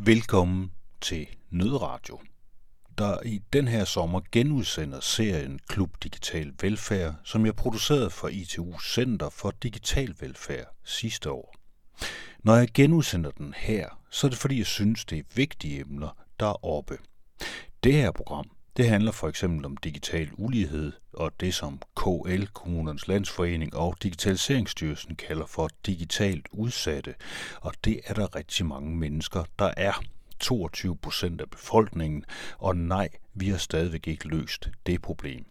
Velkommen til Nødradio, der i den her sommer genudsender serien Klub Digital Velfærd, som jeg producerede for ITU Center for Digital Velfærd sidste år. Når jeg genudsender den her, så er det fordi jeg synes, det er vigtige emner, der er oppe. Det her program det handler for eksempel om digital ulighed og det, som KL, Kommunernes Landsforening og Digitaliseringsstyrelsen kalder for digitalt udsatte. Og det er der rigtig mange mennesker, der er. 22 procent af befolkningen, og nej, vi har stadigvæk ikke løst det problem.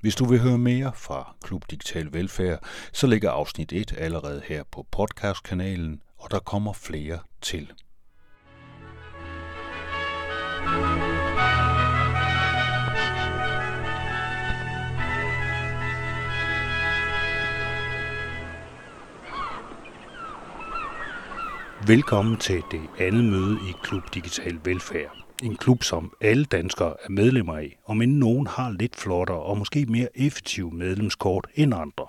Hvis du vil høre mere fra Klub Digital Velfærd, så ligger afsnit 1 allerede her på podcastkanalen, og der kommer flere til. Velkommen til det andet møde i Klub Digital Velfærd. En klub, som alle danskere er medlemmer af, om end nogen har lidt flottere og måske mere effektive medlemskort end andre.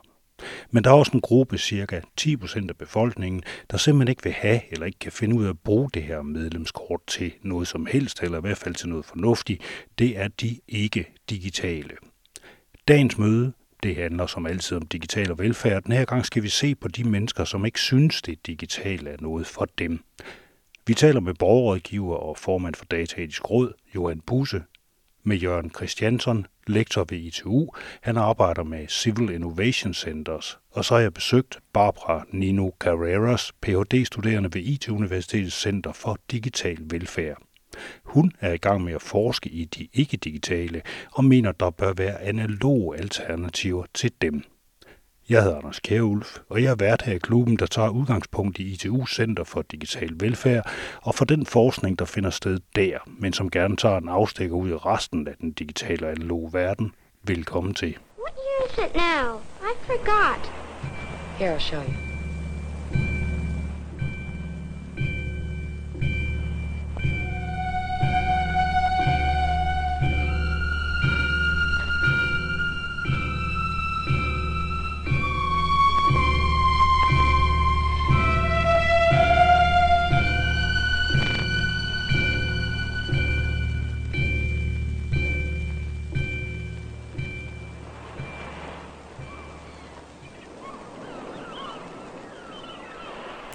Men der er også en gruppe, cirka 10% af befolkningen, der simpelthen ikke vil have eller ikke kan finde ud af at bruge det her medlemskort til noget som helst, eller i hvert fald til noget fornuftigt. Det er de ikke digitale. Dagens møde det handler som altid om digital og velfærd. Den her gang skal vi se på de mennesker, som ikke synes, det digitale er noget for dem. Vi taler med borgerrådgiver og formand for Dataetisk Råd, Johan Puse, med Jørgen Christiansen, lektor ved ITU. Han arbejder med Civil Innovation Centers. Og så har jeg besøgt Barbara Nino Carreras, Ph.D.-studerende ved IT-Universitetets Center for Digital Velfærd. Hun er i gang med at forske i de ikke-digitale og mener, der bør være analoge alternativer til dem. Jeg hedder Anders Kjærulf, og jeg er vært her i klubben, der tager udgangspunkt i ITU Center for Digital Velfærd og for den forskning, der finder sted der, men som gerne tager en afstikker ud i resten af den digitale og analoge verden. Velkommen til. What year is it now? I forgot. Here, I'll show you.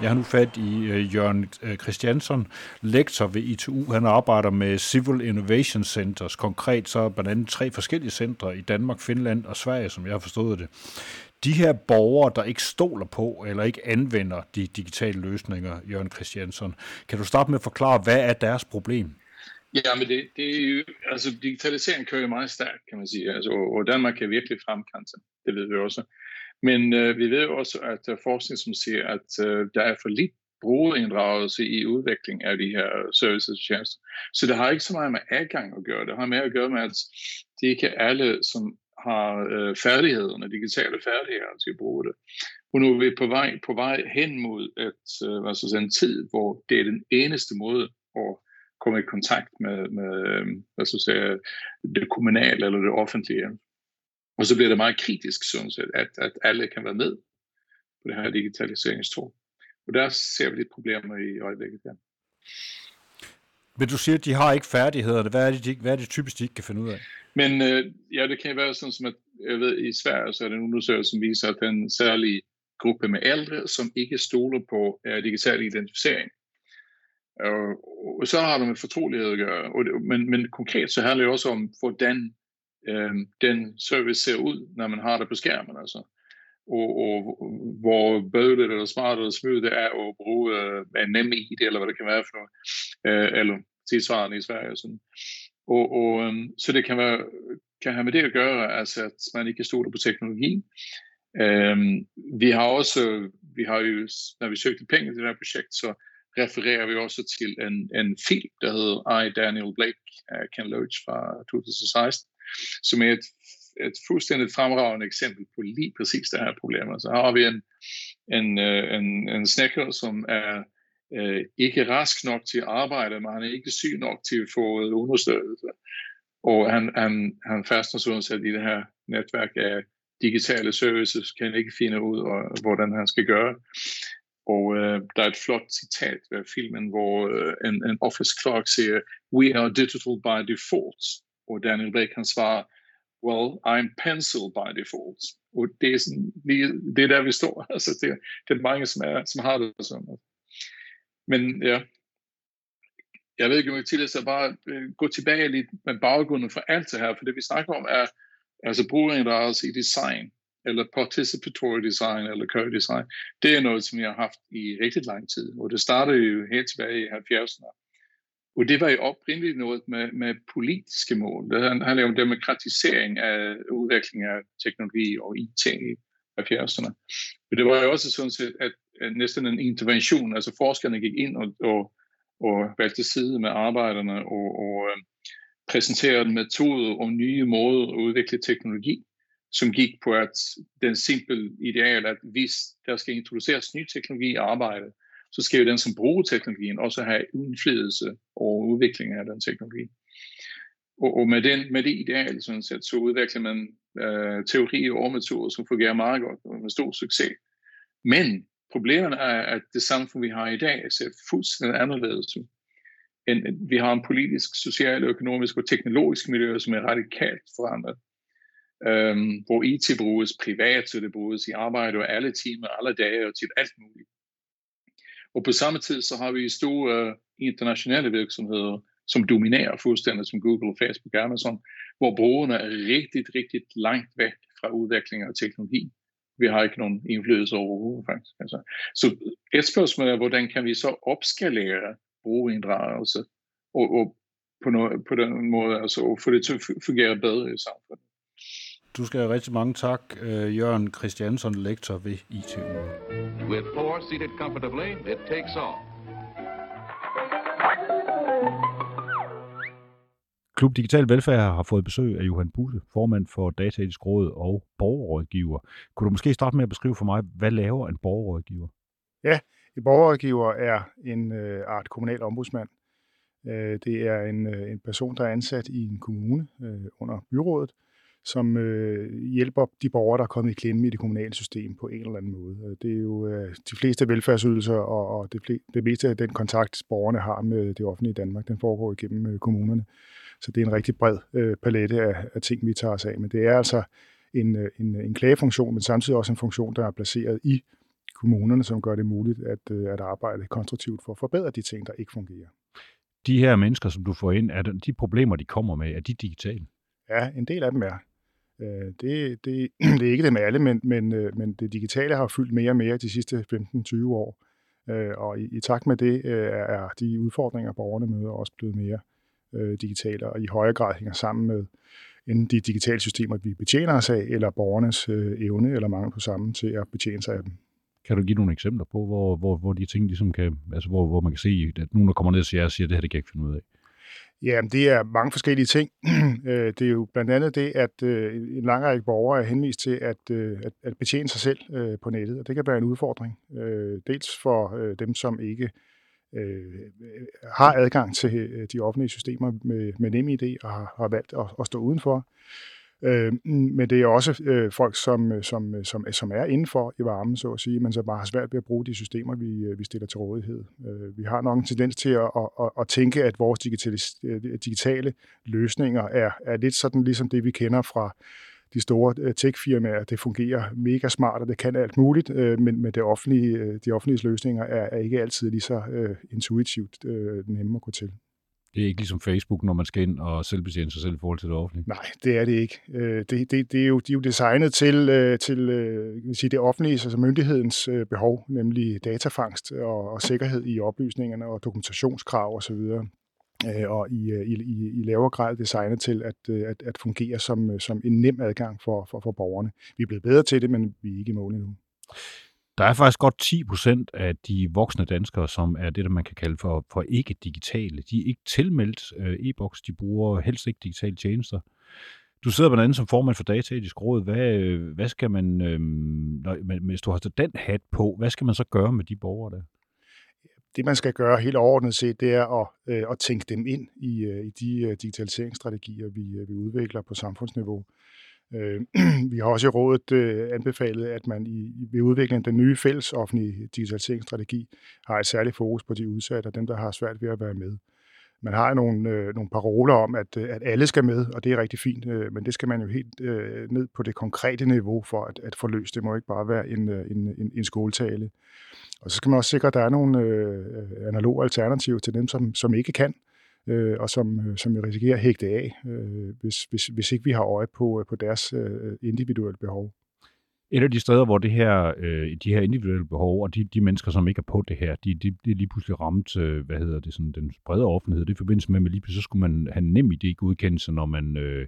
Jeg har nu fat i uh, Jørgen øh, Christiansen, lektor ved ITU. Han arbejder med Civil Innovation Centers. Konkret så blandt andet tre forskellige centre i Danmark, Finland og Sverige, som jeg har forstået det. De her borgere, der ikke stoler på eller ikke anvender de digitale løsninger, Jørgen Christiansen, kan du starte med at forklare, hvad er deres problem? Ja, men det, det er jo, altså digitalisering kører jo meget stærkt, kan man sige, altså, og, og Danmark er virkelig fremkant, det ved vi også. Men øh, vi ved også, at der er forskning, som siger, at øh, der er for lidt brugerinddragelse i udvikling af de her øh, services og tjenester. Så det har ikke så meget med adgang at gøre. Det har mere at gøre med, at det ikke er alle, som har øh, færdighederne, digitale færdigheder til at bruge det. Og nu er vi på vej, på vej hen mod et, øh, hvad så en tid, hvor det er den eneste måde at komme i kontakt med, med øh, hvad så sige, det kommunale eller det offentlige. Og så bliver det meget kritisk, sådan set, at, at alle kan være med på det her digitaliseringstog. Og der ser vi lidt problemer i øjeblikket der. Men du siger, at de har ikke færdighederne. Hvad er det, de, hvad er det typisk, de ikke kan finde ud af? Men øh, ja, det kan være sådan som, at jeg ved, i Sverige så er det en undersøgelse, som viser, at den særlige gruppe med ældre, som ikke stoler på uh, digital identificering. Og, og så har det med fortrolighed at gøre. Og men, men konkret så handler det også om, hvordan øh, den service ser ud, når man har det på skærmen. Altså. Og, og hvor bøvlet eller smart eller smooth det er at bruge øh, en nem ID, eller hvad det kan være for noget, øh, eller tilsvarende i Sverige. Sådan. Og, og, øh, så det kan, være, kan have med det at gøre, altså, at man ikke stoler på teknologi. Øh, vi har også, vi har jo, når vi søgte penge til det her projekt, så refererer vi også til en, en film, der hedder I, Daniel Blake, af Ken Loach fra 2016, som er et, et fuldstændig fremragende eksempel på lige præcis det her problem. Altså, Så har vi en, en, øh, en, en snækker, som er øh, ikke rask nok til at arbejde, men han er ikke syg nok til at få understøttelse. Og han, han, han fastner sådan set i det her netværk af digitale services, kan ikke finde ud af, hvordan han skal gøre. Og øh, der er et flot citat ved filmen, hvor øh, en, en office clerk siger, we are digital by default. Og Daniel Blake kan svare, well, I'm pencil by default. Og det er, sådan, det er der, vi står. Altså, det, det er mange, som, er, som har det sådan. Men ja, jeg ved ikke, om jeg tillader bare øh, gå tilbage lidt med baggrunden for alt det her, for det vi snakker om er altså brugerinddragelse i design, eller participatory design, eller co-design. Det er noget, som jeg har haft i rigtig lang tid, og det startede jo helt tilbage i 70'erne. Og det var jo oprindeligt noget med, med politiske mål. Det handler om demokratisering af udvikling af teknologi og IT i 70'erne. Men det var jo også sådan set, at, næsten en intervention, altså forskerne gik ind og, og og valgte side med arbejderne og, og øh, præsenterede metoder og nye måder at udvikle teknologi, som gik på at den simple ideal, at hvis der skal introduceres ny teknologi i arbejdet, så skal jo den, som bruger teknologien, også have indflydelse over udviklingen af den teknologi. Og, og med, den, med det ideal, sådan set, så udvikler man øh, teorier og metoder, som fungerer meget godt og med stor succes. Men Problemet er, at det samfund, vi har i dag, ser fuldstændig anderledes ud. En, vi har en politisk, social, økonomisk og teknologisk miljø, som er radikalt forandret. Um, hvor IT bruges privat, så det bruges i arbejde og alle timer, alle dage og til alt muligt. Og på samme tid så har vi store øh, internationale virksomheder, som dominerer fuldstændig som Google, Facebook og Amazon, hvor brugerne er rigtig, rigtig langt væk fra udvikling og teknologi vi har ikke nogen indflydelse overhovedet faktisk. Altså. Så et spørgsmål er, hvordan kan vi så opskalere brugerinddragelse og, og på, no, på den måde altså, få det til at fungere bedre i samfundet. Du skal have rigtig mange tak, uh, Jørgen Christiansen, lektor ved ITU. With four seated comfortably, it takes off. Klub Digital Velfærd har fået besøg af Johan Buse, formand for Dataetisk Råd og borgerrådgiver. Kunne du måske starte med at beskrive for mig, hvad laver en borgerrådgiver? Ja, en borgerrådgiver er en øh, art kommunal ombudsmand. Øh, det er en, øh, en person, der er ansat i en kommune øh, under byrådet, som øh, hjælper de borgere, der er kommet i klemme i det kommunale system på en eller anden måde. Det er jo øh, de fleste velfærdsydelser og, og det, det meste af den kontakt, borgerne har med det offentlige i Danmark, den foregår igennem øh, kommunerne. Så det er en rigtig bred øh, palette af, af ting, vi tager os af. Men det er altså en, øh, en, en klagefunktion, men samtidig også en funktion, der er placeret i kommunerne, som gør det muligt at, øh, at arbejde konstruktivt for at forbedre de ting, der ikke fungerer. De her mennesker, som du får ind, er de problemer, de kommer med, er de digitale? Ja, en del af dem er. Øh, det, det, det er ikke dem alle, men, men, øh, men det digitale har fyldt mere og mere de sidste 15-20 år. Øh, og i, i takt med det øh, er de udfordringer, borgerne møder, også blevet mere øh, digitale, og i højere grad hænger sammen med enten de digitale systemer, vi betjener os af, eller borgernes øh, evne eller mangel på sammen til at betjene sig af dem. Kan du give nogle eksempler på, hvor, hvor, hvor de ting ligesom kan, altså hvor, hvor man kan se, at nogen, der kommer ned og siger, at det her det kan jeg ikke finde ud af? Ja, det er mange forskellige ting. Øh, det er jo blandt andet det, at øh, en lang række borgere er henvist til at, øh, at, at betjene sig selv på nettet, og det kan være en udfordring. Dels for dem, som ikke øh, har adgang til de offentlige systemer med, med NemID og har, har valgt at, at stå udenfor. Øh, men det er også øh, folk, som, øh, som, øh, som, øh, som er indenfor i varmen, så at sige, men så bare har svært ved at bruge de systemer, vi, vi stiller til rådighed. Øh, vi har nok en tendens til at, at, at, at tænke, at vores digitale, digitale løsninger er, er lidt sådan ligesom det, vi kender fra de store tech-firmaer, det fungerer mega smart, og det kan alt muligt, øh, men, men det offentlige, de offentlige løsninger er, er ikke altid lige så øh, intuitivt øh, nemme at gå til. Det er ikke ligesom Facebook, når man skal ind og selvbetjene sig selv i forhold til det offentlige? Nej, det er det ikke. Øh, det, det, det er jo, de er jo designet til, øh, til øh, vil sige, det offentlige, altså myndighedens behov, nemlig datafangst og, og sikkerhed i oplysningerne og dokumentationskrav osv og i, i, i, i lavere grad designet til at, at, at fungere som, som en nem adgang for, for, for borgerne. Vi er blevet bedre til det, men vi er ikke i mål endnu. Der er faktisk godt 10 procent af de voksne danskere, som er det, der man kan kalde for, for ikke-digitale. De er ikke tilmeldt øh, e-boks, de bruger helst ikke digitale tjenester. Du sidder blandt andet som formand for Dataetisk Råd. Hvad, øh, hvad skal man, øh, når, hvis du har den hat på, hvad skal man så gøre med de borgere der? det, man skal gøre helt overordnet set, det er at, øh, at tænke dem ind i, øh, i de øh, digitaliseringsstrategier, vi, øh, vi udvikler på samfundsniveau. Øh, vi har også i rådet øh, anbefalet, at man i, ved udviklingen af den nye fælles offentlige digitaliseringsstrategi har et særligt fokus på de udsatte og dem, der har svært ved at være med. Man har nogle, øh, nogle paroler om, at, øh, at alle skal med, og det er rigtig fint, øh, men det skal man jo helt øh, ned på det konkrete niveau for at, at få løst. Det må ikke bare være en, øh, en, en, en skoletale. Og så skal man også sikre, at der er nogle øh, øh analoge alternativer til dem, som, som ikke kan øh, og som, øh, som vi risikerer at hægte af, øh, hvis, hvis, hvis ikke vi har øje på, øh, på deres øh, individuelle behov. Et af de steder, hvor det her, øh, de her individuelle behov, og de, de mennesker, som ikke er på det her, de, de, de er lige pludselig ramt, øh, hvad hedder det, sådan, den brede offentlighed. Det er i forbindelse med, at lige pludselig så skulle man have nem idé-godkendelse, når man øh,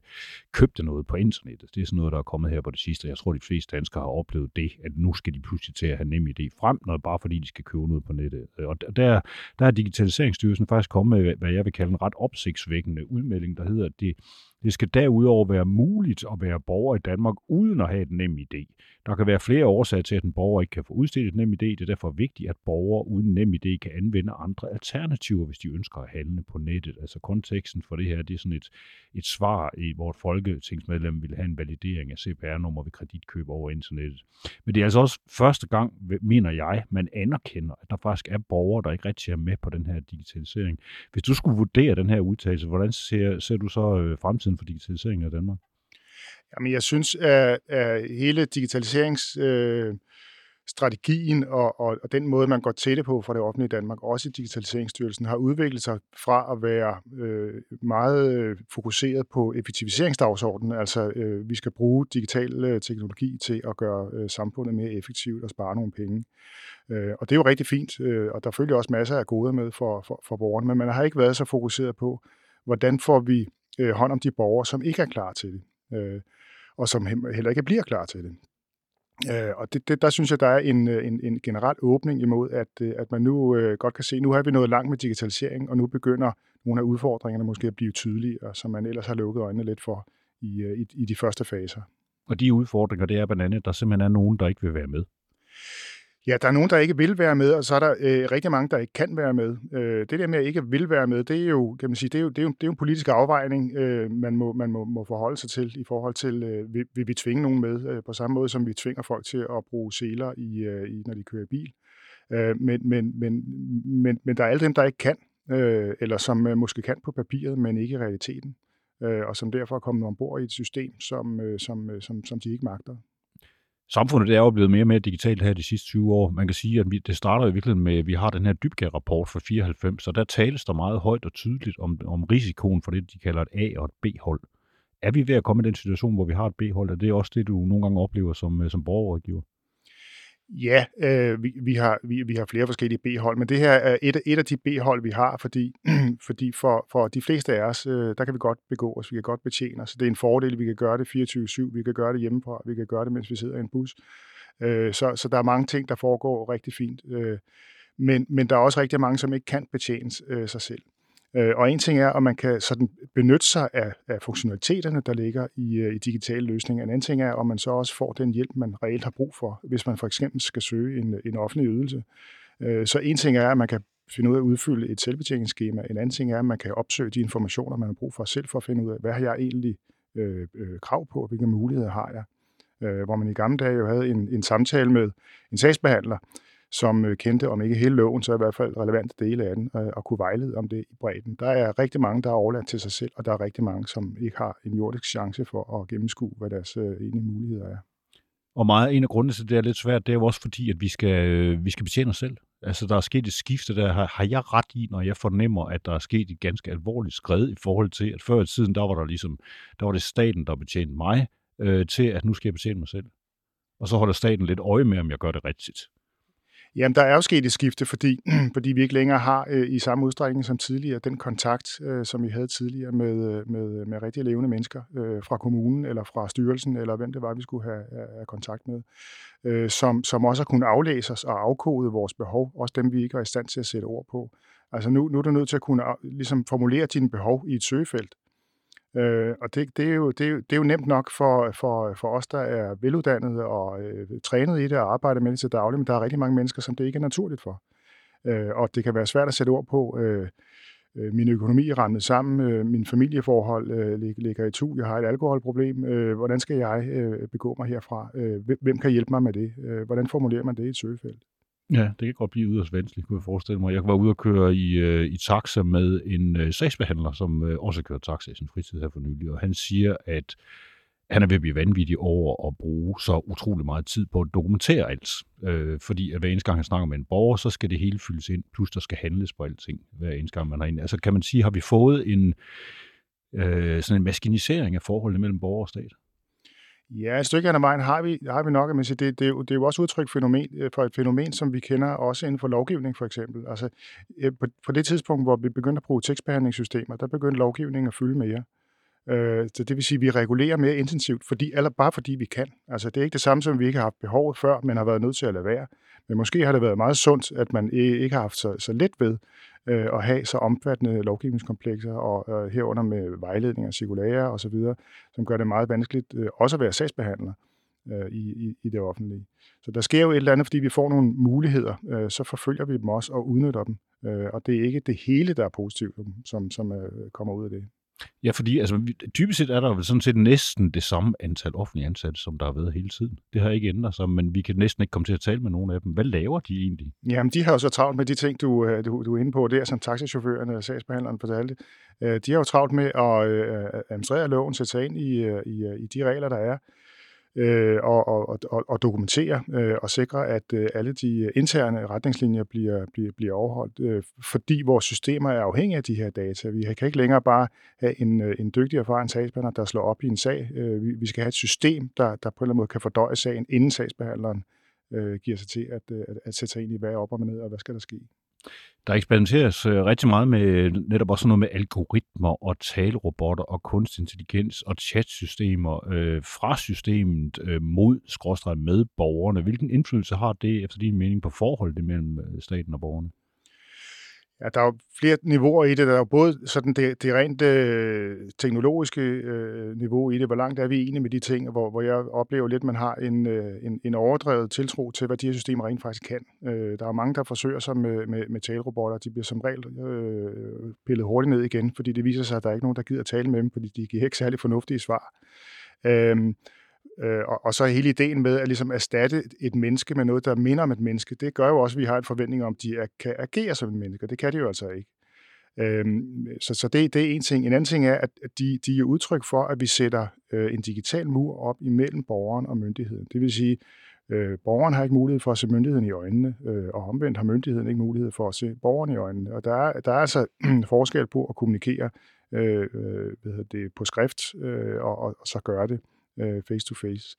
købte noget på internettet. Det er sådan noget, der er kommet her på det sidste. Jeg tror, de fleste danskere har oplevet det, at nu skal de pludselig til at have nem idé frem, når bare fordi de skal købe noget på nettet. Øh, og der, der er Digitaliseringsstyrelsen faktisk kommet med, hvad jeg vil kalde en ret opsigtsvækkende udmelding, der hedder, at det, det skal derudover være muligt at være borger i Danmark uden at have et nem idé. Der kan være flere årsager til, at en borger ikke kan få udstedt et nem idé. Det er derfor vigtigt, at borgere uden nem idé kan anvende andre alternativer, hvis de ønsker at handle på nettet. Altså konteksten for det her, det er sådan et, et svar, i, hvor et folketingsmedlem vil have en validering af CPR-nummer ved kreditkøb over internettet. Men det er altså også første gang, mener jeg, man anerkender, at der faktisk er borgere, der ikke rigtig er med på den her digitalisering. Hvis du skulle vurdere den her udtalelse, hvordan ser, ser du så øh, fremtiden for digitaliseringen af Danmark? Jamen, jeg synes, at, at hele digitaliserings... Øh, strategien og, og, og den måde, man går til det på fra det offentlige Danmark, også i Digitaliseringsstyrelsen, har udviklet sig fra at være øh, meget øh, fokuseret på effektiviseringsdagsordenen, altså øh, vi skal bruge digital øh, teknologi til at gøre øh, samfundet mere effektivt og spare nogle penge. Øh, og det er jo rigtig fint, øh, og der følger også masser af gode med for, for, for borgerne, men man har ikke været så fokuseret på, hvordan får vi øh, hånd om de borgere, som ikke er klar til det. Øh, og som heller ikke bliver klar til det. Øh, og det, det, der synes jeg, der er en, øh, en, en generel åbning imod, at, øh, at man nu øh, godt kan se, nu har vi nået langt med digitalisering, og nu begynder nogle af udfordringerne måske at blive tydelige, som man ellers har lukket øjnene lidt for i, øh, i, i de første faser. Og de udfordringer, det er blandt andet, at der simpelthen er nogen, der ikke vil være med. Ja, der er nogen, der ikke vil være med, og så er der øh, rigtig mange, der ikke kan være med. Øh, det der med at ikke vil være med, det er jo, kan man sige, det er jo, det er jo, det er jo en politisk afvejning, øh, man, må, man må, må forholde sig til i forhold til, øh, vil, vil vi tvinge nogen med, øh, på samme måde som vi tvinger folk til at bruge seler, i, øh, i, når de kører bil. Øh, men, men, men, men, men der er alle dem, der ikke kan, øh, eller som øh, måske kan på papiret, men ikke i realiteten, øh, og som derfor er kommet ombord i et system, som, øh, som, øh, som, som de ikke magter samfundet er jo blevet mere og mere digitalt her de sidste 20 år. Man kan sige, at vi, det starter i virkeligheden med, at vi har den her dybgær-rapport fra 94, så der tales der meget højt og tydeligt om, om risikoen for det, de kalder et A- og et B-hold. Er vi ved at komme i den situation, hvor vi har et B-hold? Er det også det, du nogle gange oplever som, øh, som borgerrådgiver? Ja, øh, vi, vi, har, vi, vi har flere forskellige B-hold, men det her er et, et af de B-hold, vi har, fordi, fordi for, for de fleste af os, øh, der kan vi godt begå os, vi kan godt betjene os. Det er en fordel, vi kan gøre det 24-7, vi kan gøre det hjemmefra, vi kan gøre det, mens vi sidder i en bus. Øh, så, så der er mange ting, der foregår rigtig fint. Øh, men, men der er også rigtig mange, som ikke kan betjene øh, sig selv. Øh, og en ting er, at man kan sådan benytte sig af, af funktionaliteterne, der ligger i, øh, i digitale løsninger. En anden ting er, om man så også får den hjælp, man reelt har brug for, hvis man for eksempel skal søge en, en offentlig ydelse. Øh, så en ting er, at man kan finde ud af at udfylde et selvbetjeningsskema. En anden ting er, at man kan opsøge de informationer, man har brug for selv for at finde ud af, hvad har jeg egentlig øh, øh, krav på, hvilke muligheder har jeg. Øh, hvor man i gamle dage jo havde en, en samtale med en sagsbehandler, som øh, kendte, om ikke hele loven, så i hvert fald relevante dele af den, øh, og kunne vejlede om det i bredden. Der er rigtig mange, der er overladt til sig selv, og der er rigtig mange, som ikke har en jordisk chance for at gennemskue, hvad deres øh, egentlige muligheder er. Og meget en af grundene til, at det er lidt svært, det er jo også fordi, at vi skal, vi skal betjene os selv. Altså, der er sket et skifte der. Har, har jeg ret i, når jeg fornemmer, at der er sket et ganske alvorligt skred i forhold til, at før i tiden, der var der ligesom, der var det staten, der betjente mig, øh, til at nu skal jeg betjene mig selv. Og så holder staten lidt øje med, om jeg gør det rigtigt. Jamen, der er jo sket et skifte, fordi, fordi vi ikke længere har øh, i samme udstrækning som tidligere den kontakt, øh, som vi havde tidligere med, øh, med, øh, med rigtig levende mennesker øh, fra kommunen eller fra styrelsen, eller hvem det var, vi skulle have, have kontakt med, øh, som, som også har kunnet aflæse os og afkode vores behov, også dem, vi ikke er i stand til at sætte ord på. Altså nu, nu er du nødt til at kunne øh, ligesom formulere dine behov i et søgefelt, Øh, og det, det, er jo, det, er jo, det er jo nemt nok for, for, for os, der er veluddannede og øh, trænet i det og arbejder med det til daglig, men der er rigtig mange mennesker, som det ikke er naturligt for. Øh, og det kan være svært at sætte ord på, øh, øh, min økonomi er rammet sammen, øh, min familieforhold øh, ligger i tu, jeg har et alkoholproblem, øh, hvordan skal jeg øh, begå mig herfra? Øh, hvem kan hjælpe mig med det? Øh, hvordan formulerer man det i et søgefelt? Ja, det kan godt blive yderst vanskeligt, kunne jeg forestille mig. Jeg var ude og køre i, øh, i taxa med en øh, sagsbehandler, som øh, også kører taxa i sin fritid her for nylig, og han siger, at han er ved at blive vanvittig over at bruge så utrolig meget tid på at dokumentere alt. Øh, fordi at hver eneste gang han snakker med en borger, så skal det hele fyldes ind, plus der skal handles på alting, hver eneste gang man har ind. Altså kan man sige, har vi fået en, øh, sådan en maskinisering af forholdet mellem borger og stat? Ja, et stykke af vejen har vi, har vi nok, men det, det, er jo, det er jo også udtryk fænomen, øh, for et fænomen, som vi kender også inden for lovgivning for eksempel. Altså, øh, på, på det tidspunkt, hvor vi begyndte at bruge tekstbehandlingssystemer, der begyndte lovgivningen at fylde mere. Øh, så det vil sige, at vi regulerer mere intensivt, fordi, eller bare fordi vi kan. Altså, det er ikke det samme, som vi ikke har haft behovet før, men har været nødt til at lade være. Men måske har det været meget sundt, at man ikke har haft så, så let ved øh, at have så omfattende lovgivningskomplekser, og øh, herunder med vejledninger, cirkulære osv., som gør det meget vanskeligt øh, også at være sagsbehandler øh, i, i, i det offentlige. Så der sker jo et eller andet, fordi vi får nogle muligheder, øh, så forfølger vi dem også og udnytter dem. Øh, og det er ikke det hele, der er positivt, som, som øh, kommer ud af det. Ja, fordi altså, typisk set er der vel sådan set næsten det samme antal offentlige ansatte, som der har været hele tiden. Det har ikke ændret sig, men vi kan næsten ikke komme til at tale med nogen af dem. Hvad laver de egentlig? Jamen, de har jo så travlt med de ting, du, øh, du, du er inde på der, som taxichaufførerne og sagsbehandleren fortalte. Øh, de har jo travlt med at øh, administrere loven, sætte sig ind i, i, i de regler, der er øh, og, og, og, og dokumentere øh, og sikre, at øh, alle de øh, interne retningslinjer bliver, bliver, bliver overholdt, øh, fordi vores systemer er afhængige af de her data. Vi kan ikke længere bare have en, øh, en dygtig erfaren sagsbehandler, der slår op i en sag. Øh, vi, vi skal have et system, der, der på en eller anden måde kan fordøje sagen, inden sagsbehandleren øh, giver sig til at, øh, at, at sætte sig ind i, hvad er op og ned, og hvad skal der ske. Der eksperimenteres øh, rigtig meget med netop også noget med algoritmer og talerobotter og kunstig intelligens og chatsystemer øh, fra systemet øh, mod skråstrej med borgerne. Hvilken indflydelse har det efter din mening på forholdet mellem øh, staten og borgerne? Ja, der er jo flere niveauer i det. Der er jo både sådan det, det rent øh, teknologiske øh, niveau i det, hvor langt er vi enige med de ting, hvor, hvor jeg oplever lidt, at man har en, øh, en, en overdrevet tiltro til, hvad de her systemer rent faktisk kan. Øh, der er mange, der forsøger sig med, med, med talerobotter. De bliver som regel øh, pillet hurtigt ned igen, fordi det viser sig, at der er ikke nogen, der gider tale med dem, fordi de giver ikke særlig fornuftige svar. Øh, Øh, og, og så hele ideen med at ligesom erstatte et menneske med noget, der minder om et menneske, det gør jo også, at vi har en forventning om, at de er, kan agere som et menneske, det kan de jo altså ikke. Øhm, så så det, det er en ting. En anden ting er, at de, de er udtryk for, at vi sætter øh, en digital mur op imellem borgeren og myndigheden. Det vil sige, øh, borgeren har ikke mulighed for at se myndigheden i øjnene, øh, og omvendt har myndigheden ikke mulighed for at se borgeren i øjnene. Og der er, der er altså forskel på at kommunikere øh, øh hvad det, på skrift øh, og, og, og så gøre det øh, face to face.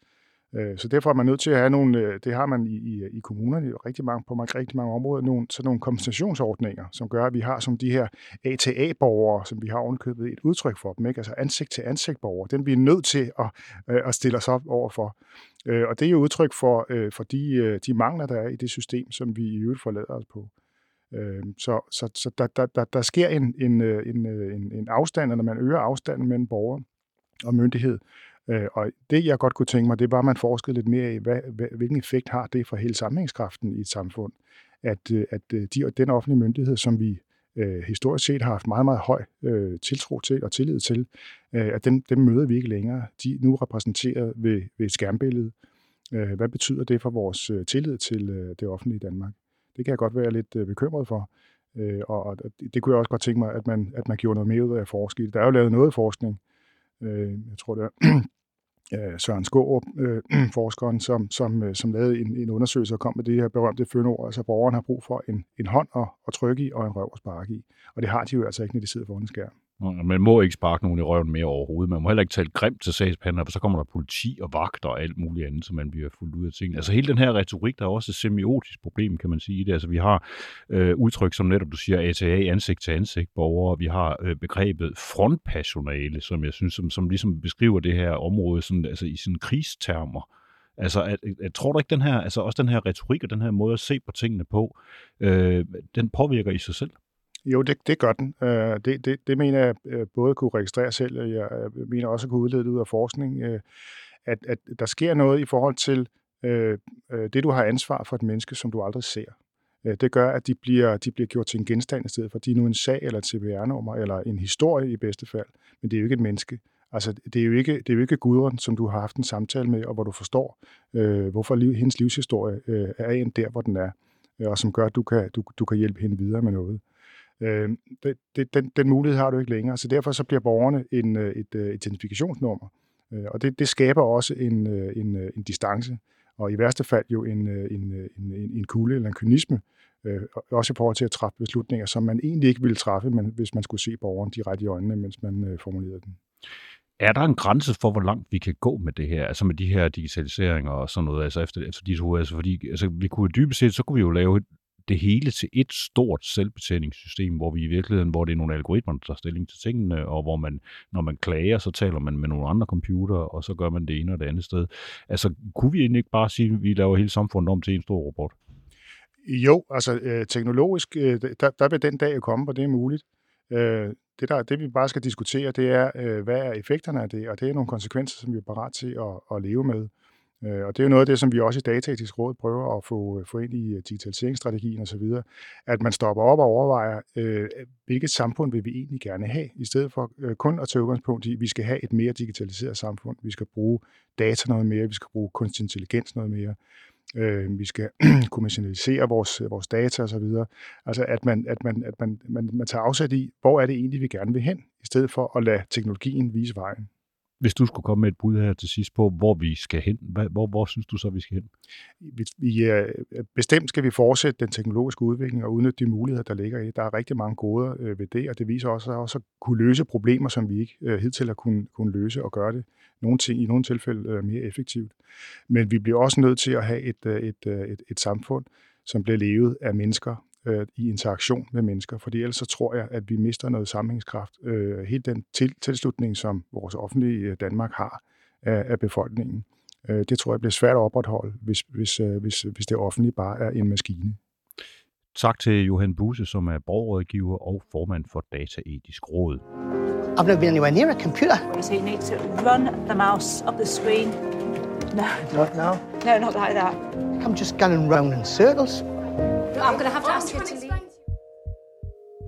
Øh, så derfor er man nødt til at have nogle, øh, det har man i, i, i kommunerne rigtig mange, på mange, rigtig mange områder, nogle, sådan nogle kompensationsordninger, som gør, at vi har som de her ATA-borgere, som vi har ovenkøbet et udtryk for dem, ikke? altså ansigt-til-ansigt-borgere, den vi er nødt til at, øh, at stille os op overfor. Øh, og det er jo udtryk for, øh, for de, øh, de mangler, der er i det system, som vi i øvrigt forlader os på. Så, så, så der, der, der, der sker en, en, en, en, en afstand, når man øger afstanden mellem borger og myndighed, Øh, og det, jeg godt kunne tænke mig, det var, at man forskede lidt mere i, hvad, hvilken effekt har det for hele sammenhængskraften i et samfund, at, øh, at øh, de, den offentlige myndighed, som vi øh, historisk set har haft meget, meget høj øh, tiltro til og tillid til, øh, at dem, dem møder vi ikke længere. De er nu repræsenteret ved, ved et skærmbillede. Øh, hvad betyder det for vores øh, tillid til øh, det offentlige Danmark? Det kan jeg godt være lidt øh, bekymret for. Øh, og, og det kunne jeg også godt tænke mig, at man, at man gjorde noget mere ud af at forske Der er jo lavet noget forskning. Øh, jeg tror, det er øh, Søren Skårup, øh, forskeren, som, som, øh, som lavede en, en undersøgelse og kom med det her berømte fyndord, altså borgeren har brug for en, en hånd at, at trykke i og en røv at sparke i. Og det har de jo altså ikke, når de sidder foran en skærm. Man må ikke sparke nogen i røven mere overhovedet. Man må heller ikke tale grimt til sagsbehandler, for så kommer der politi og vagter og alt muligt andet, så man bliver fuldt ud af tingene. Altså hele den her retorik, der er også et semiotisk problem, kan man sige. Det. Altså vi har øh, udtryk, som netop du siger, ATA, ansigt til ansigt borgere. Vi har øh, begrebet frontpersonale, som jeg synes, som, som ligesom beskriver det her område sådan, altså i sådan krigstermer. Altså, at, tror du ikke, den her, altså også den her retorik og den her måde at se på tingene på, øh, den påvirker i sig selv? Jo, det, det gør den. Øh, det, det, det mener jeg øh, både kunne registrere selv, og jeg øh, mener også at kunne udlede det ud af forskning, øh, at, at der sker noget i forhold til øh, det, du har ansvar for et menneske, som du aldrig ser. Det gør, at de bliver, de bliver gjort til en genstand i stedet for. De er nu en sag eller et CPR-nummer eller en historie i bedste fald, men det er jo ikke et menneske. Altså, det er jo ikke, det er jo ikke Gudrun, som du har haft en samtale med, og hvor du forstår, øh, hvorfor liv, hendes livshistorie øh, er en der, hvor den er, og som gør, at du kan, du, du kan hjælpe hende videre med noget. Øh, det, det, den, den mulighed har du ikke længere, så derfor så bliver borgerne en, øh, et, øh, et identifikationsnummer, øh, og det, det skaber også en, øh, en, en distance, og i værste fald jo en, en, en, en kulde eller en kynisme, øh, også i forhold til at træffe beslutninger, som man egentlig ikke ville træffe, men hvis man skulle se borgeren direkte i øjnene, mens man øh, formulerede den. Er der en grænse for, hvor langt vi kan gå med det her, altså med de her digitaliseringer og sådan noget, altså efter, efter de to, altså fordi altså, vi kunne dybest set, så kunne vi jo lave det hele til et stort selvbetjeningssystem, hvor vi i virkeligheden, hvor det er nogle algoritmer, der tager stilling til tingene, og hvor man, når man klager, så taler man med nogle andre computer, og så gør man det ene og det andet sted. Altså, kunne vi egentlig ikke bare sige, at vi laver hele samfundet om til en stor robot? Jo, altså øh, teknologisk, øh, der, der vil den dag jo komme, hvor det er muligt. Øh, det, der, det vi bare skal diskutere, det er, øh, hvad er effekterne af det, og det er nogle konsekvenser, som vi er parat til at, at leve med. Øh, og det er jo noget af det, som vi også i Dataetisk Råd prøver at få, øh, få ind i øh, digitaliseringsstrategien osv., at man stopper op og overvejer, øh, hvilket samfund vil vi egentlig gerne have, i stedet for øh, kun at tage udgangspunkt i, at vi skal have et mere digitaliseret samfund, vi skal bruge data noget mere, vi skal bruge kunstig intelligens noget mere øh, vi skal kommercialisere vores, øh, vores data osv. Altså at, man, at, man, at man, man, man tager afsæt i, hvor er det egentlig, vi gerne vil hen, i stedet for at lade teknologien vise vejen. Hvis du skulle komme med et bud her til sidst på, hvor vi skal hen, hvor, hvor synes du så, vi skal hen? Vi, vi, øh, bestemt skal vi fortsætte den teknologiske udvikling og udnytte de muligheder, der ligger i det. Der er rigtig mange goder øh, ved det, og det viser også, også at kunne løse problemer, som vi ikke øh, hidtil har kunne, kunne løse og gøre det nogle ting, i nogle tilfælde øh, mere effektivt. Men vi bliver også nødt til at have et, øh, et, et, et samfund, som bliver levet af mennesker, øh, i interaktion med mennesker, fordi ellers så tror jeg, at vi mister noget sammenhængskraft. Øh, helt den til, tilslutning, som vores offentlige øh, Danmark har af, af befolkningen, øh, det tror jeg bliver svært at opretholde, hvis, hvis, øh, hvis, hvis det offentlige bare er en maskine. Tak til Johan Buse, som er borgerrådgiver og formand for Dataetisk Råd. I've never been anywhere near a computer. So you need to run the mouse up the screen. No. Not now? No, not like that. I'm just going round in circles. I'm going to have to ask her to leave.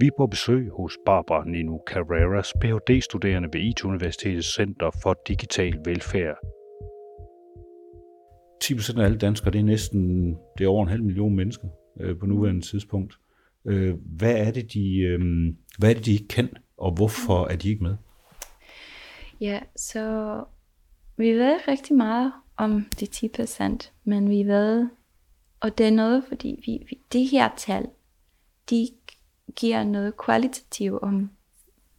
Vi er på besøg hos Barbara Nino Carreras, Ph.D.-studerende ved IT-universitetets Center for Digital Velfærd. 10 procent af alle danskere, det er næsten det er over en halv million mennesker øh, på nuværende tidspunkt. Øh, hvad, er det, de, øh, hvad er det, de ikke kan, og hvorfor er de ikke med? Ja, så vi ved rigtig meget om de 10 procent, men vi ved og det er noget, fordi vi, vi, det her tal, de giver noget kvalitativt om,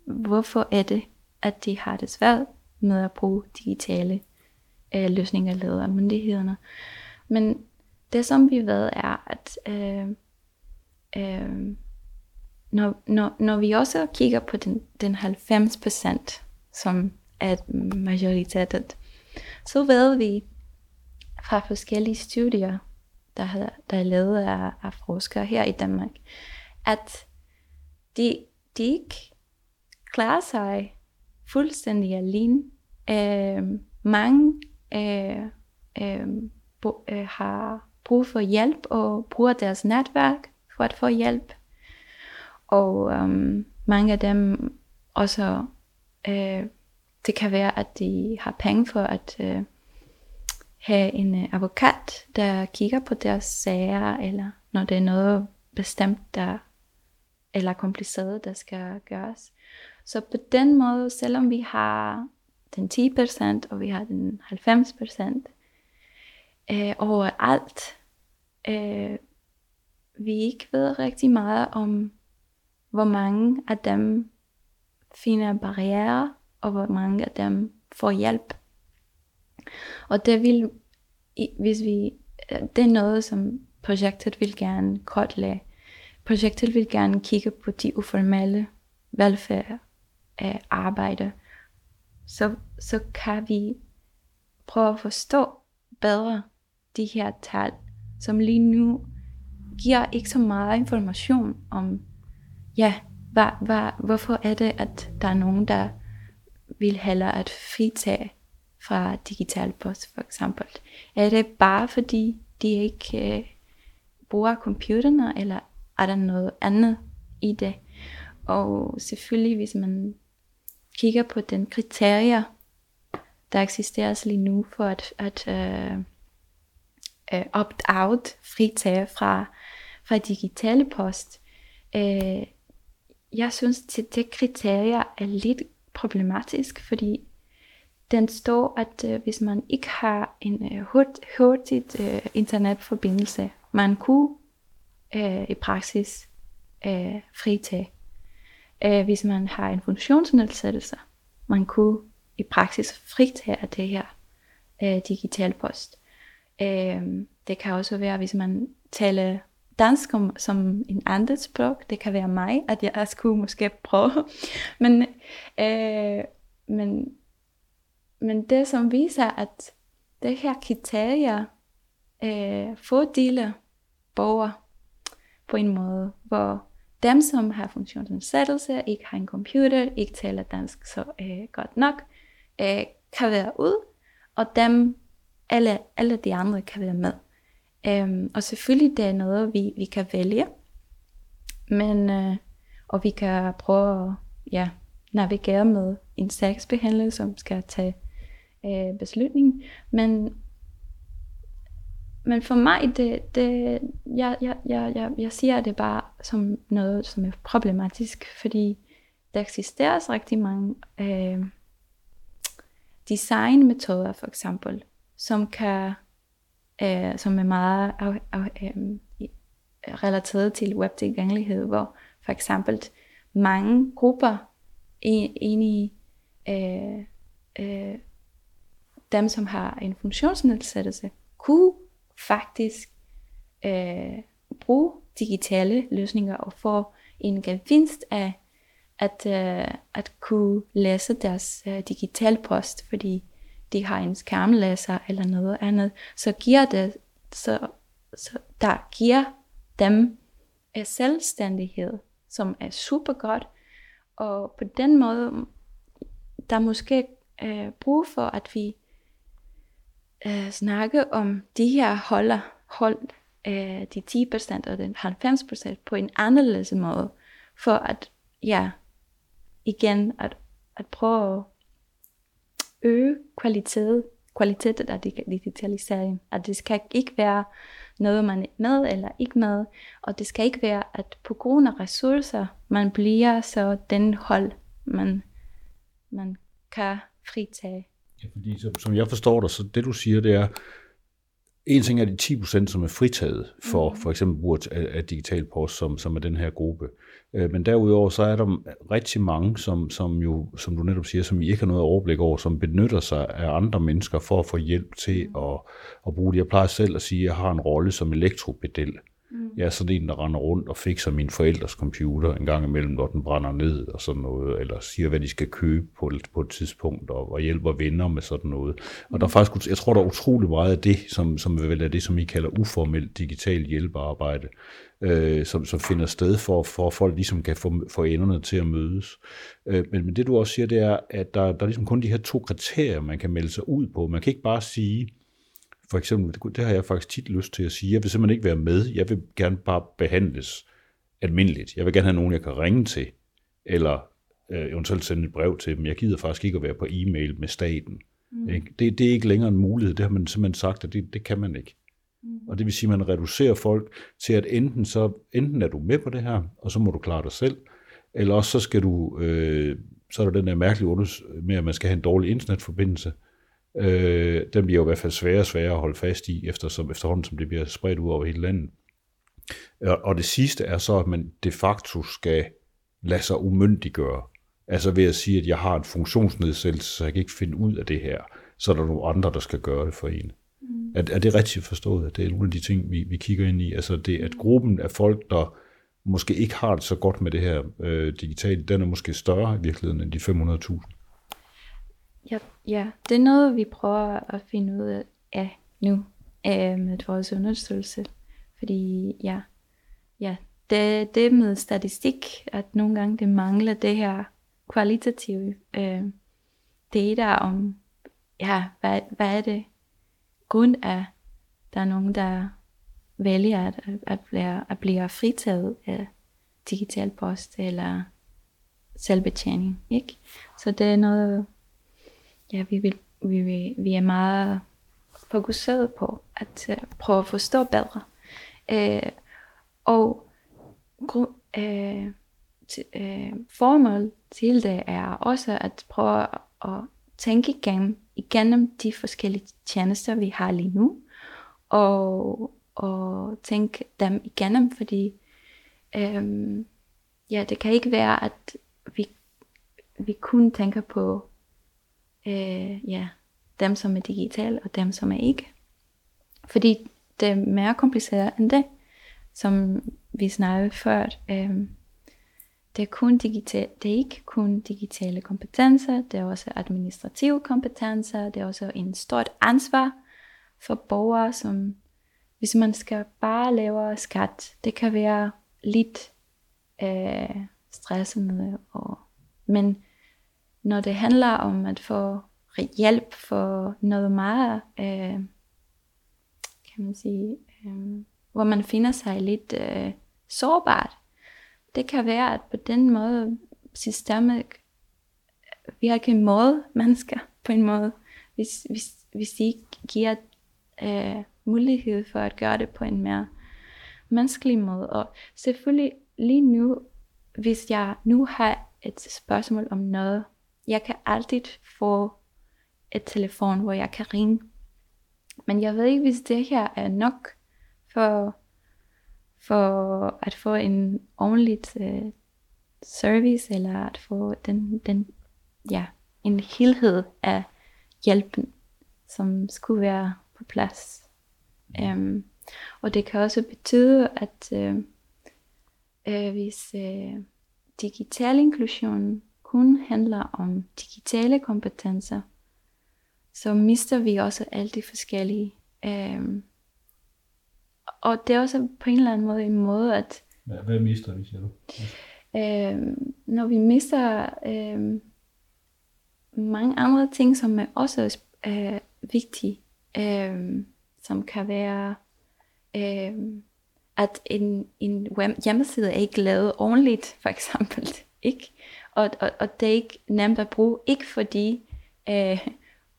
hvorfor er det, at de har det svært med at bruge digitale øh, løsninger lavet af myndighederne. Men det som vi ved er, at øh, øh, når, når, når vi også kigger på den, den 90% som er majoritetet, så ved vi fra forskellige studier, der, havde, der er lavet af, af forskere her i Danmark, at de, de ikke klarer sig fuldstændig alene. Øh, mange øh, øh, bo, øh, har brug for hjælp og bruger deres netværk for at få hjælp. Og øh, mange af dem også, øh, det kan være, at de har penge for at øh, have en øh, advokat, der kigger på deres sager, eller når det er noget bestemt, der eller kompliceret, der skal gøres. Så på den måde, selvom vi har den 10% og vi har den 90% øh, overalt, øh, vi ikke ved rigtig meget om, hvor mange af dem finder barriere, og hvor mange af dem får hjælp. Og det vil, hvis vi, det er noget, som projektet vil gerne kortlægge. Projektet vil gerne kigge på de uformelle velfærd af arbejde. Så, så kan vi prøve at forstå bedre de her tal, som lige nu giver ikke så meget information om, ja, hvad, hvad, hvorfor er det, at der er nogen, der vil hellere at fritage fra digital post for eksempel? Er det bare fordi de ikke øh, bruger computerne, eller er der noget andet i det? Og selvfølgelig, hvis man kigger på den kriterier, der eksisterer lige nu for at, at øh, øh opt-out, fritage fra, fra digitale post, øh, jeg synes, at det kriterier er lidt problematisk, fordi den står, at øh, hvis man ikke har en øh, hurt, hurtigt øh, internetforbindelse, man kunne øh, i praksis øh, fritage. Øh, hvis man har en funktionsnedsættelse, man kunne i praksis fritage af det her øh, digital post. Øh, det kan også være, hvis man taler dansk som, som en andet sprog. Det kan være mig, at jeg skulle måske prøve. men, øh, men, men det som viser, at det her kriterier øh, fordeler borgere på en måde, hvor dem, som har funktionsnedsættelse, ikke har en computer, ikke taler dansk så øh, godt nok, øh, kan være ud, og dem, alle, alle de andre kan være med. Øhm, og selvfølgelig det er noget, vi, vi kan vælge. Men, øh, og vi kan prøve at ja, navigere med en sagsbehandler, som skal tage øh, beslutning. Men, men for mig, det, det, jeg, jeg, jeg, jeg, jeg siger det bare som noget, som er problematisk, fordi der eksisterer rigtig mange øh, designmetoder, for eksempel, som kan øh, som er meget af, af, øh, relateret til webtilgængelighed, hvor for eksempel mange grupper ind i øh, øh, dem, som har en funktionsnedsættelse, kunne faktisk øh, bruge digitale løsninger og få en gevinst af at, øh, at kunne læse deres øh, digital post, fordi de har en skærmlæser eller noget andet, så giver det, så, så der giver dem en selvstændighed, som er super godt, og på den måde, der er måske øh, brug for, at vi øh, snakke om de her holder, hold, øh, de 10% og den 90% på en anderledes måde, for at, ja, igen, at, at prøve øge kvalitet, kvaliteten af digitalisering. At det skal ikke være noget, man er med eller ikke med, og det skal ikke være, at på grund af ressourcer, man bliver så den hold, man, man kan fritage. Ja, fordi som, som jeg forstår dig, så det du siger, det er, en ting er de 10%, som er fritaget for mm. for eksempel brug af, af digital post, som, som er den her gruppe. Øh, men derudover så er der rigtig mange, som, som jo, som du netop siger, som I ikke har noget overblik over, som benytter sig af andre mennesker for at få hjælp til mm. at, at bruge det. Jeg plejer selv at sige, at jeg har en rolle som elektropedel. Mm. Jeg er sådan en, der render rundt og fikser min forældres computer en gang imellem, når den brænder ned og sådan noget, eller siger, hvad de skal købe på, et, på et tidspunkt, og, og hjælper venner med sådan noget. Og der er faktisk, jeg tror, der er utrolig meget af det, som, som vel er det, som I kalder uformelt digital hjælpearbejde, øh, som, som finder sted for, for at folk ligesom kan få, få enderne til at mødes. Øh, men, men det du også siger, det er, at der, der er ligesom kun de her to kriterier, man kan melde sig ud på. Man kan ikke bare sige, for eksempel, det, det har jeg faktisk tit lyst til at sige, jeg vil simpelthen ikke være med, jeg vil gerne bare behandles almindeligt. Jeg vil gerne have nogen, jeg kan ringe til, eller øh, eventuelt sende et brev til dem. Jeg gider faktisk ikke at være på e-mail med staten. Mm. Ikke? Det, det er ikke længere en mulighed, det har man simpelthen sagt, at det, det kan man ikke. Mm. Og det vil sige, at man reducerer folk til, at enten, så, enten er du med på det her, og så må du klare dig selv, eller også så skal du, øh, så er der den der mærkelige unders med, at man skal have en dårlig internetforbindelse, Øh, den bliver jo i hvert fald sværere og sværere at holde fast i, eftersom, efterhånden som det bliver spredt ud over hele landet. Og det sidste er så, at man de facto skal lade sig umyndiggøre. Altså ved at sige, at jeg har en funktionsnedsættelse, så jeg kan ikke finde ud af det her. Så er der nogle andre, der skal gøre det for en. Mm. Er, er det rigtigt forstået, at det er nogle af de ting, vi, vi kigger ind i? Altså det, at gruppen af folk, der måske ikke har det så godt med det her øh, digitale, den er måske større i virkeligheden end de 500.000. Ja, ja, det er noget, vi prøver at finde ud af nu øh, med vores undersøgelse. Fordi ja, ja det, det med statistik, at nogle gange det mangler det her kvalitative øh, data om, ja, hvad, hvad er det grund af, der er nogen, der vælger at, at, at, blive, at blive fritaget af digital post eller selvbetjening. Ikke? Så det er noget, ja, vi, vil, vi, vi, vi er meget fokuseret på at uh, prøve at forstå bedre. Uh, og gru, uh, t, uh, formål til det er også at prøve at tænke igennem, igennem de forskellige tjenester, vi har lige nu, og, og tænke dem igennem, fordi um, ja, det kan ikke være, at vi, vi kun tænker på øh, ja, dem, som er digitale, og dem, som er ikke. Fordi det er mere kompliceret end det, som vi snakkede før. Øh, det er, kun digital, det er ikke kun digitale kompetencer, det er også administrative kompetencer, det er også en stort ansvar for borgere, som hvis man skal bare lave skat, det kan være lidt øh, stressende. Og, men når det handler om at få hjælp for noget meget, øh, kan man sige, øh, hvor man finder sig lidt øh, sårbart, det kan være, at på den måde systemet virker imod mennesker på en måde, hvis, hvis, hvis de ikke giver øh, mulighed for at gøre det på en mere menneskelig måde. Og selvfølgelig lige nu, hvis jeg nu har et spørgsmål om noget, jeg kan altid få et telefon, hvor jeg kan ringe. Men jeg ved ikke, hvis det her er nok for, for at få en ordentlig uh, øh, service, eller at få den, den, ja, en helhed af hjælpen, som skulle være på plads. Um, og det kan også betyde, at uh, uh, hvis uh, digital inklusion kun handler om digitale kompetencer, så mister vi også alle de forskellige. Um, og det er også på en eller anden måde en måde at... Hvad, hvad mister vi, siger du? Um, når vi mister um, mange andre ting, som er også uh, vigtige, um, som kan være, um, at en, en hjemmeside er ikke lavet ordentligt, for eksempel. Ikke? Og, og, og det er ikke nemt at bruge, ikke fordi øh,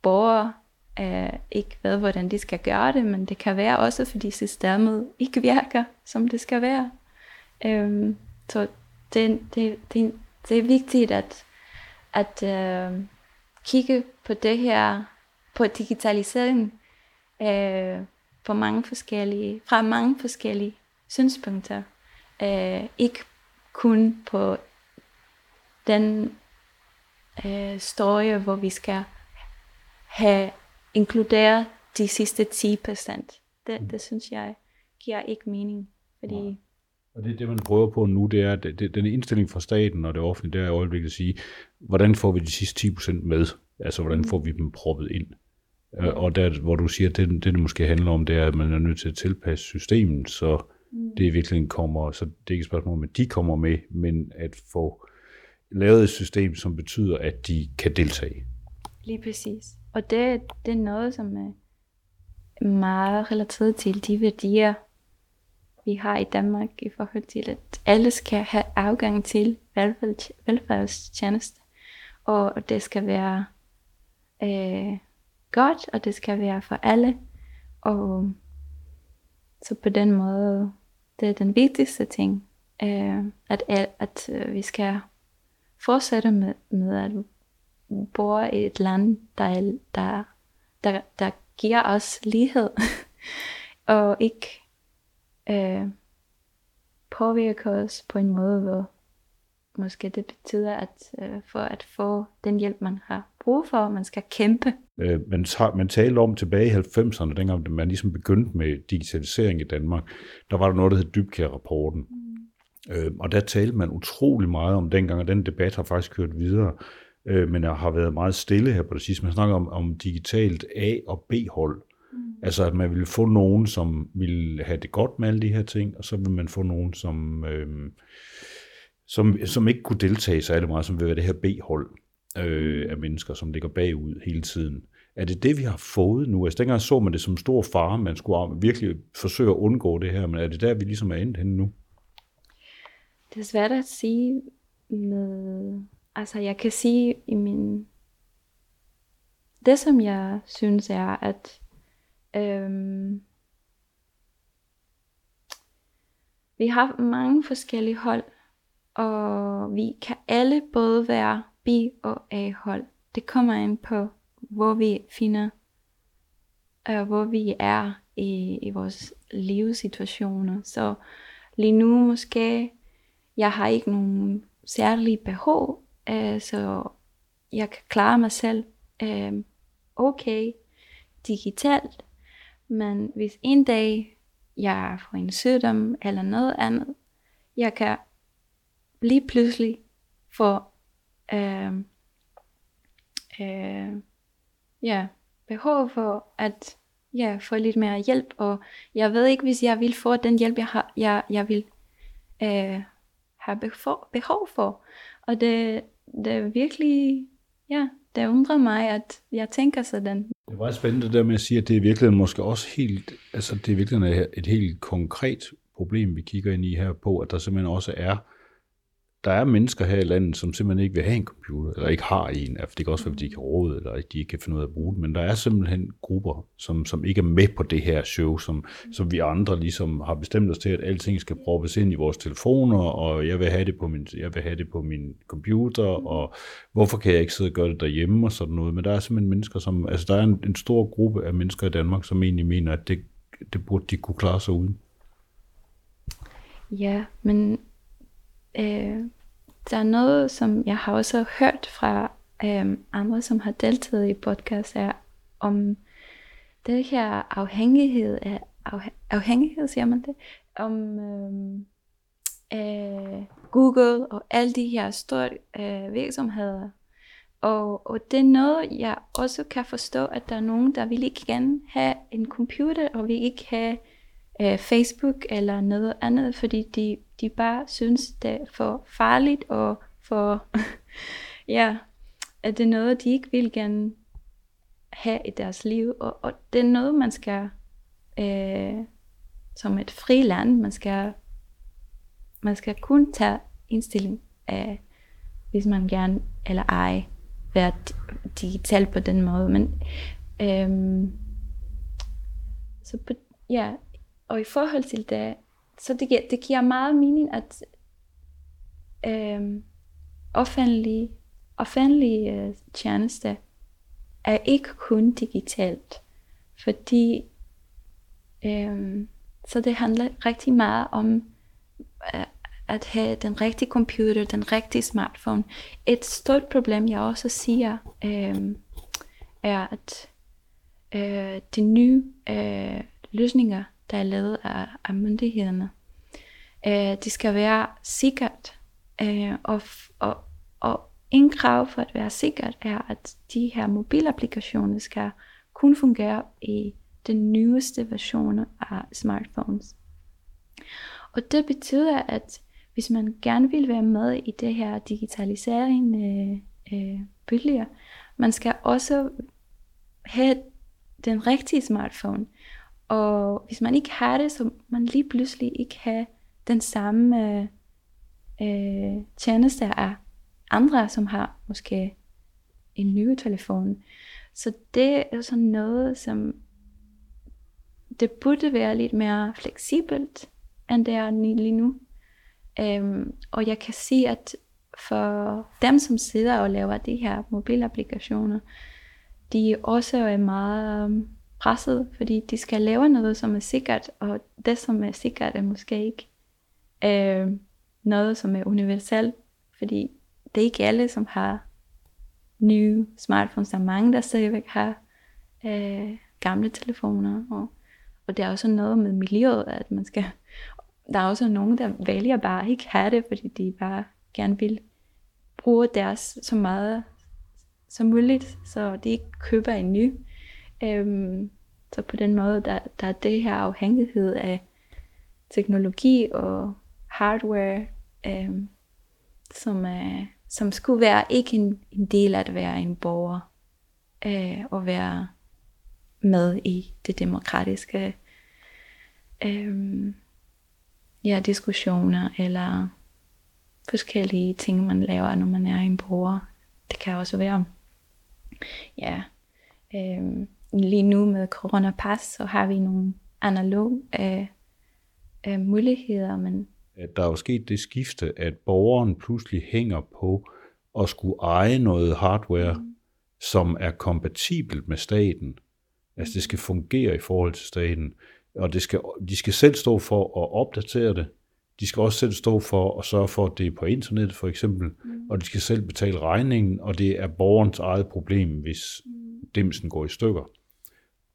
borgere øh, ikke ved, hvordan de skal gøre det, men det kan være også, fordi systemet ikke virker, som det skal være. Øh, så det, det, det, det er vigtigt at, at øh, kigge på det her, på digitalisering øh, på mange forskellige, fra mange forskellige synspunkter. Øh, ikke kun på den uh, story, hvor vi skal have inkluderet de sidste 10 procent. Det, det synes jeg giver ikke mening, fordi... Ja. Og det, det, man prøver på nu, det er, det, det, den indstilling fra staten og det offentlige, det er i øjeblikket at sige, hvordan får vi de sidste 10 procent med? Altså, hvordan får vi dem proppet ind? Mm. Og der, hvor du siger, at det, det, det måske handler om, det er, at man er nødt til at tilpasse systemet, så mm. det virkelig kommer, så det er ikke et spørgsmål om, at de kommer med, men at få lavet et system, som betyder, at de kan deltage. Lige præcis. Og det, det er noget, som er meget relateret til de værdier, vi har i Danmark i forhold til, at alle skal have afgang til velfærdstjeneste. Og det skal være øh, godt, og det skal være for alle. Og så på den måde, det er den vigtigste ting, øh, at, at øh, vi skal fortsætte med, med at bo i et land, der, der, der, der giver os lighed, og ikke øh, påvirker os på en måde, hvor måske det betyder, at øh, for at få den hjælp, man har brug for, man skal kæmpe. Øh, man, man talte om tilbage i 90'erne, dengang man ligesom begyndte med digitalisering i Danmark, der var der noget, der hed Dybkær-rapporten. Mm. Øh, og der talte man utrolig meget om dengang, og den debat har faktisk kørt videre øh, men jeg har været meget stille her på det sidste. Man snakker om, om digitalt A- og B-hold. Mm. Altså at man ville få nogen, som ville have det godt med alle de her ting, og så vil man få nogen, som, øh, som, som ikke kunne deltage særlig meget, som vil være det her B-hold øh, af mennesker, som ligger bagud hele tiden. Er det det, vi har fået nu? Altså dengang så man det som stor fare, man skulle virkelig forsøge at undgå det her, men er det der, vi ligesom er endt henne nu? Det er svært at sige med... Altså jeg kan sige i min... Det som jeg synes er, at øhm, vi har mange forskellige hold, og vi kan alle både være B- og A-hold. Det kommer ind på, hvor vi finder, øh, hvor vi er i, i vores livssituationer. Så lige nu måske, jeg har ikke nogen særlige behov, øh, så jeg kan klare mig selv uh, okay digitalt. Men hvis en dag jeg får en sygdom eller noget andet, jeg kan lige pludselig få øh, øh, ja, behov for at ja, få lidt mere hjælp, og jeg ved ikke, hvis jeg vil få den hjælp, jeg, har, jeg, jeg vil øh, har behov, behov for. Og det, det er virkelig, ja, det undrer mig, at jeg tænker sådan. Det var spændende det der med at sige, at det er virkelig måske også helt, altså det er virkelig et helt konkret problem, vi kigger ind i her på, at der simpelthen også er der er mennesker her i landet, som simpelthen ikke vil have en computer, eller ikke har en. for det kan også være, fordi de ikke har råd, eller de ikke kan finde ud af at bruge den. Men der er simpelthen grupper, som, som ikke er med på det her show, som, som vi andre ligesom har bestemt os til, at alting skal proppes ind i vores telefoner, og jeg vil have det på min, jeg vil have det på min computer, og hvorfor kan jeg ikke sidde og gøre det derhjemme og sådan noget. Men der er simpelthen mennesker, som, altså der er en, en stor gruppe af mennesker i Danmark, som egentlig mener, at det, det burde de kunne klare sig uden. Ja, men øh, der er noget, som jeg har også hørt fra øh, andre, som har deltaget i podcast, er om det her afhængighed af afhængighed, siger man det, om øh, øh, Google og alle de her store øh, virksomheder. Og, og det er noget, jeg også kan forstå, at der er nogen, der vil ikke gerne have en computer, og vil ikke have øh, Facebook eller noget andet, fordi de, de bare synes, det er for farligt og for, ja, at det er noget, de ikke vil gerne have i deres liv. Og, og det er noget, man skal, øh, som et fri land, man skal, man skal kun tage indstilling af, hvis man gerne eller ej være digital på den måde. Men øhm, så på, ja, og i forhold til det, så det, det giver meget mening, at øhm, øh, offentlige, offentlige øh, tjenester er ikke kun digitalt, fordi øh, så det handler rigtig meget om øh, at have den rigtige computer, den rigtige smartphone. Et stort problem, jeg også siger, øh, er, at øh, de nye øh, løsninger der er lavet af, af myndighederne. Øh, det skal være sikkert, øh, og, og, og en krav for at være sikkert er, at de her mobilapplikationer skal kun fungere i den nyeste version af smartphones. Og det betyder, at hvis man gerne vil være med i det her digitalisering øh, øh, bølger, man skal også have den rigtige smartphone. Og hvis man ikke har det, så man lige pludselig ikke have den samme øh, øh, tjeneste af andre, som har måske en ny telefon. Så det er sådan noget, som det burde være lidt mere fleksibelt, end det er lige nu. Øhm, og jeg kan sige, at for dem, som sidder og laver de her mobilapplikationer, de også er meget presset, fordi de skal lave noget, som er sikkert, og det, som er sikkert, er måske ikke øh, noget, som er universelt, fordi det er ikke alle, som har nye smartphones. Der er mange, der stadigvæk har øh, gamle telefoner, og, og det er også noget med miljøet, at man skal, der er også nogen, der vælger bare ikke have det, fordi de bare gerne vil bruge deres så meget som muligt, så de ikke køber en ny. Øhm, så på den måde, der, der er det her afhængighed af teknologi og hardware, øhm, som, er, som skulle være ikke en, en del af at være en borger. øh, og være med i det demokratiske øh, ja, diskussioner eller forskellige ting, man laver, når man er en bruger. Det kan også være, ja, øh, lige nu med coronapas, så har vi nogle analog øh, øh, muligheder, men at der er jo sket det skifte, at borgeren pludselig hænger på at skulle eje noget hardware, mm. som er kompatibelt med staten. Altså det skal fungere i forhold til staten, og det skal, de skal selv stå for at opdatere det. De skal også selv stå for at sørge for, at det er på internet for eksempel, mm. og de skal selv betale regningen, og det er borgerens eget problem, hvis mm. dimsen går i stykker.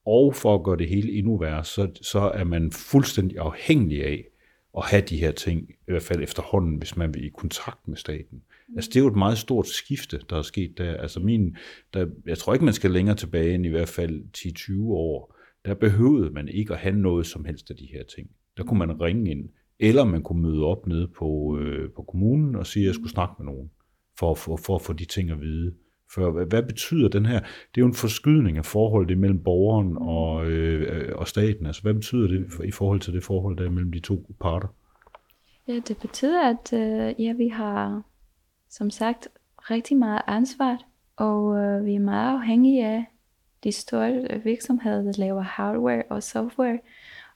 Og for at gøre det hele endnu værre, så, så er man fuldstændig afhængig af at have de her ting, i hvert fald efterhånden, hvis man vil i kontakt med staten. Altså det er jo et meget stort skifte, der er sket der. Altså min, der, jeg tror ikke, man skal længere tilbage end i hvert fald 10-20 år. Der behøvede man ikke at have noget som helst af de her ting. Der kunne man ringe ind, eller man kunne møde op nede på, øh, på kommunen og sige, at jeg skulle snakke med nogen, for, for, for at få de ting at vide. For hvad, hvad betyder den her? Det er jo en forskydning af forholdet mellem borgeren og, øh, og staten. Altså hvad betyder det i forhold til det forhold der mellem de to parter? Ja, det betyder, at øh, ja, vi har som sagt rigtig meget ansvar, og øh, vi er meget afhængige af de store virksomheder, der laver hardware og software.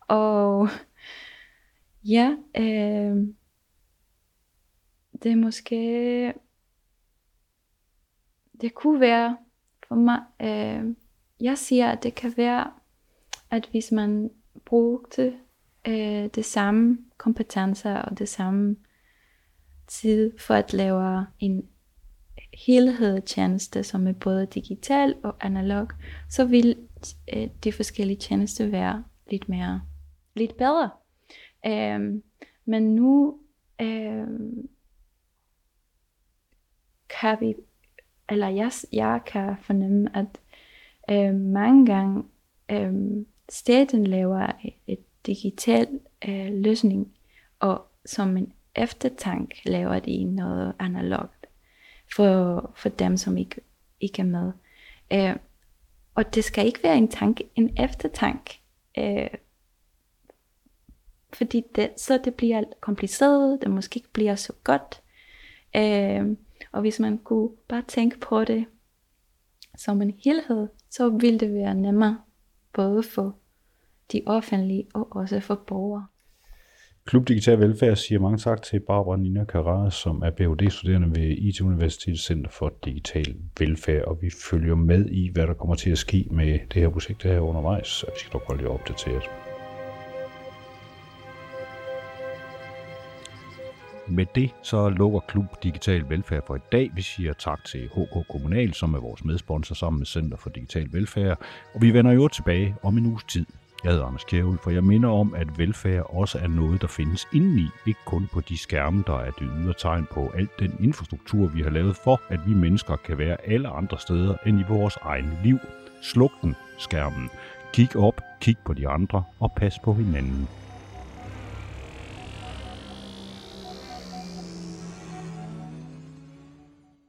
Og ja, øh, det er måske det kunne være for mig, øh, jeg siger, at det kan være, at hvis man brugte øh, det samme kompetencer og det samme tid for at lave en helhedstjeneste, som er både digital og analog, så vil øh, de forskellige tjenester være lidt mere, lidt bedre. Øh, men nu øh, kan vi eller jeg, jeg kan fornemme, at øh, mange gange øh, staten laver et digital øh, løsning, og som en eftertank laver de noget analogt for, for dem, som ikke, ikke er med. Øh, og det skal ikke være en tank, en eftertank. Øh, fordi det, så det bliver kompliceret, det måske ikke bliver så godt. Øh, og hvis man kunne bare tænke på det som en helhed, så ville det være nemmere både for de offentlige og også for borgere. Klub Digital Velfærd siger mange tak til Barbara Nina Carrara, som er Ph.D.-studerende ved IT Universitets Center for Digital Velfærd, og vi følger med i, hvad der kommer til at ske med det her projekt her undervejs, og vi skal dog holde jer opdateret. Med det så lukker Klub Digital Velfærd for i dag. Vi siger tak til HK Kommunal, som er vores medsponsor sammen med Center for Digital Velfærd. Og vi vender jo tilbage om en uges tid. Jeg hedder Anders Kjævel, for jeg minder om, at velfærd også er noget, der findes indeni, ikke kun på de skærme, der er det ydre tegn på alt den infrastruktur, vi har lavet for, at vi mennesker kan være alle andre steder end i vores egen liv. Sluk den, skærmen. Kig op, kig på de andre og pas på hinanden.